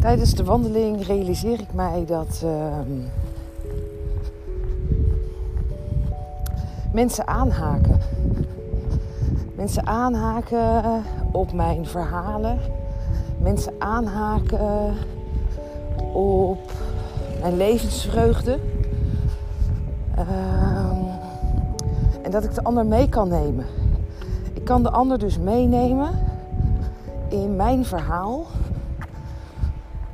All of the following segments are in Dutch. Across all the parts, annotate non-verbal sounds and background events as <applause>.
Tijdens de wandeling realiseer ik mij dat ehm, mensen aanhaken. Mensen aanhaken op mijn verhalen. Mensen aanhaken op mijn levensvreugde. Ehm, en dat ik de ander mee kan nemen. Ik kan de ander dus meenemen in mijn verhaal.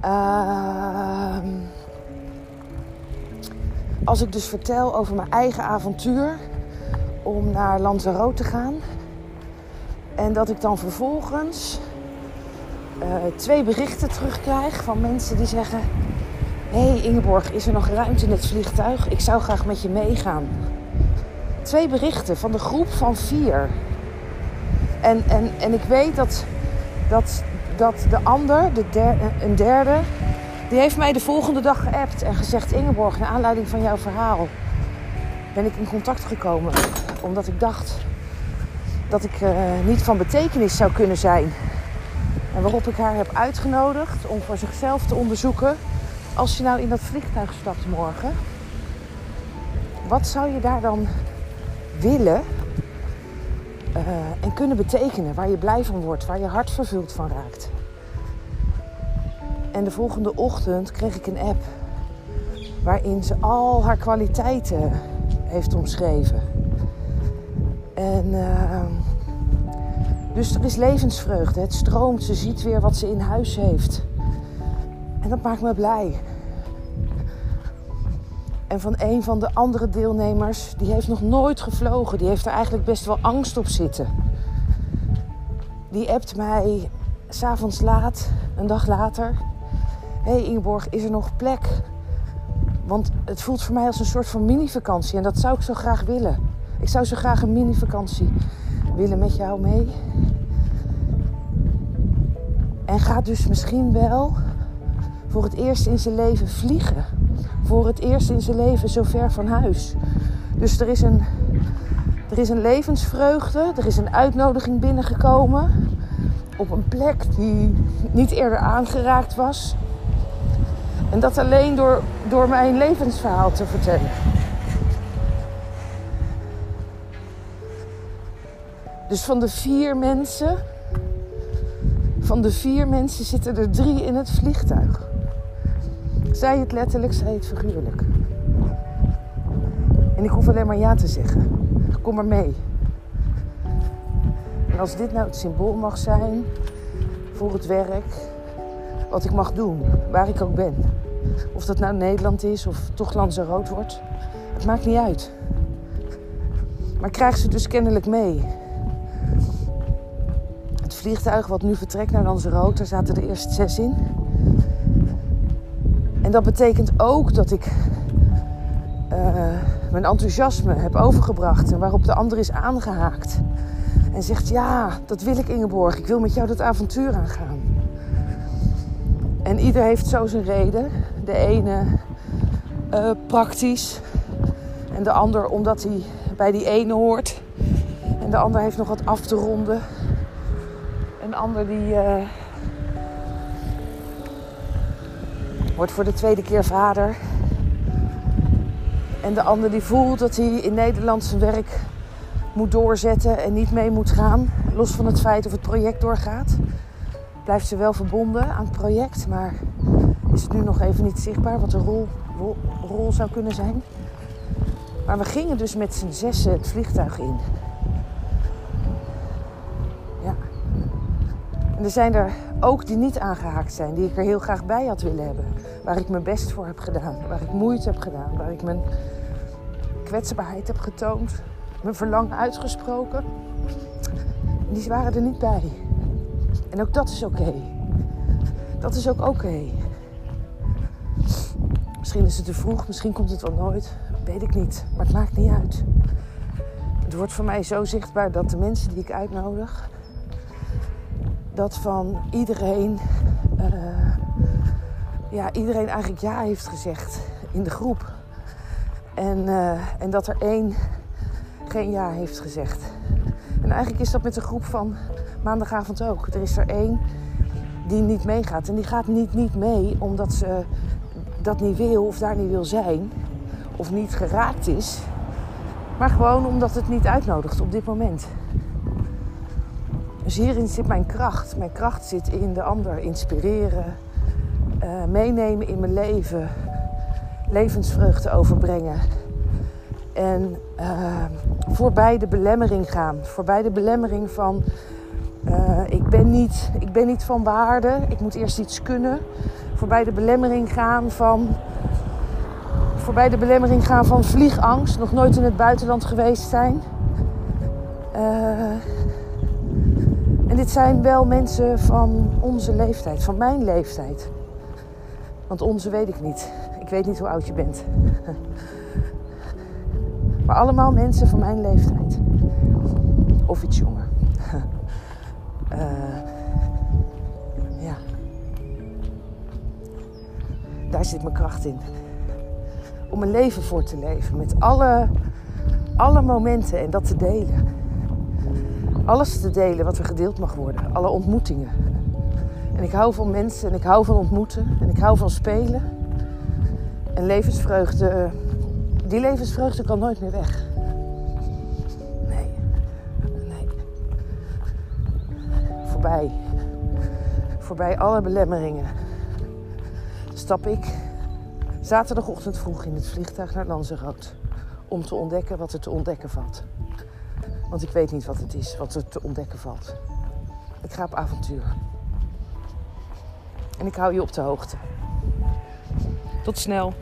Ehm, als ik dus vertel over mijn eigen avontuur om naar Lanzarote te gaan. En dat ik dan vervolgens uh, twee berichten terugkrijg van mensen die zeggen: Hé hey Ingeborg, is er nog ruimte in het vliegtuig? Ik zou graag met je meegaan. Twee berichten van de groep van vier. En, en, en ik weet dat, dat, dat de ander, de een derde, die heeft mij de volgende dag geappt en gezegd: Ingeborg, naar aanleiding van jouw verhaal ben ik in contact gekomen. Omdat ik dacht dat ik uh, niet van betekenis zou kunnen zijn. En waarop ik haar heb uitgenodigd om voor zichzelf te onderzoeken. Als je nou in dat vliegtuig stapt morgen, wat zou je daar dan willen uh, en kunnen betekenen? Waar je blij van wordt, waar je hart vervuld van raakt. En de volgende ochtend kreeg ik een app waarin ze al haar kwaliteiten heeft omschreven. En uh, dus er is levensvreugde. Het stroomt. Ze ziet weer wat ze in huis heeft. En dat maakt me blij. En van een van de andere deelnemers, die heeft nog nooit gevlogen. Die heeft er eigenlijk best wel angst op zitten. Die appt mij s'avonds laat, een dag later. Hé hey Ingeborg, is er nog plek? Want het voelt voor mij als een soort van mini-vakantie. En dat zou ik zo graag willen. Ik zou zo graag een mini-vakantie willen met jou mee. En gaat dus misschien wel voor het eerst in zijn leven vliegen. Voor het eerst in zijn leven zo ver van huis. Dus er is een, er is een levensvreugde. Er is een uitnodiging binnengekomen. Op een plek die niet eerder aangeraakt was. En dat alleen door, door mijn levensverhaal te vertellen. Dus van de vier mensen, van de vier mensen zitten er drie in het vliegtuig. Zij het letterlijk, zij het figuurlijk. En ik hoef alleen maar ja te zeggen. Kom maar mee. En als dit nou het symbool mag zijn voor het werk, wat ik mag doen, waar ik ook ben. Of dat nou Nederland is of toch rood wordt. Het maakt niet uit. Maar krijg ze dus kennelijk mee. Het vliegtuig wat nu vertrekt naar Lanzarote, daar zaten er eerst zes in. En dat betekent ook dat ik uh, mijn enthousiasme heb overgebracht en waarop de ander is aangehaakt. En zegt: Ja, dat wil ik, Ingeborg. Ik wil met jou dat avontuur aangaan. En ieder heeft zo zijn reden. De ene uh, praktisch. En de ander omdat hij bij die ene hoort. En de ander heeft nog wat af te ronden. Een ander die uh, wordt voor de tweede keer vader. En de ander die voelt dat hij in Nederland zijn werk moet doorzetten en niet mee moet gaan. Los van het feit of het project doorgaat blijft ze wel verbonden aan het project, maar is het nu nog even niet zichtbaar wat de rol, rol, rol zou kunnen zijn. Maar we gingen dus met z'n zessen het vliegtuig in. En er zijn er ook die niet aangehaakt zijn, die ik er heel graag bij had willen hebben. Waar ik mijn best voor heb gedaan, waar ik moeite heb gedaan, waar ik mijn kwetsbaarheid heb getoond, mijn verlangen uitgesproken. En die waren er niet bij. En ook dat is oké. Dat is ook oké. Misschien is het te vroeg, misschien komt het wel nooit. Weet ik niet. Maar het maakt niet uit. Het wordt voor mij zo zichtbaar dat de mensen die ik uitnodig, dat van iedereen, uh, ja, iedereen eigenlijk ja heeft gezegd in de groep. En, uh, en dat er één geen ja heeft gezegd. En eigenlijk is dat met een groep van maandagavond ook. Er is er één die niet meegaat. En die gaat niet, niet mee omdat ze dat niet wil of daar niet wil zijn. Of niet geraakt is. Maar gewoon omdat het niet uitnodigt op dit moment. Dus hierin zit mijn kracht. Mijn kracht zit in de ander inspireren, uh, meenemen in mijn leven, levensvreugde overbrengen. En uh, voorbij de belemmering gaan. Voorbij de belemmering van uh, ik, ben niet, ik ben niet van waarde, ik moet eerst iets kunnen. Voorbij de belemmering gaan van. Voorbij de belemmering gaan van vliegangst, nog nooit in het buitenland geweest zijn. Dit zijn wel mensen van onze leeftijd, van mijn leeftijd. Want onze weet ik niet. Ik weet niet hoe oud je bent. <laughs> Maar allemaal mensen van mijn leeftijd. Of iets jonger. Uh, <laughs> ja. Daar zit mijn kracht in. Om een leven voor te leven. Met alle, alle momenten en dat te delen alles te delen wat er gedeeld mag worden. Alle ontmoetingen. En ik hou van mensen en ik hou van ontmoeten en ik hou van spelen. En levensvreugde, die levensvreugde kan nooit meer weg. Nee, nee. Voorbij. Voorbij alle belemmeringen. Stap ik zaterdagochtend vroeg in het vliegtuig naar Lanzarote. Om te ontdekken wat er te ontdekken valt. Want ik weet niet wat het is, wat er te ontdekken valt. Ik ga op avontuur. En ik hou je op de hoogte. Tot snel.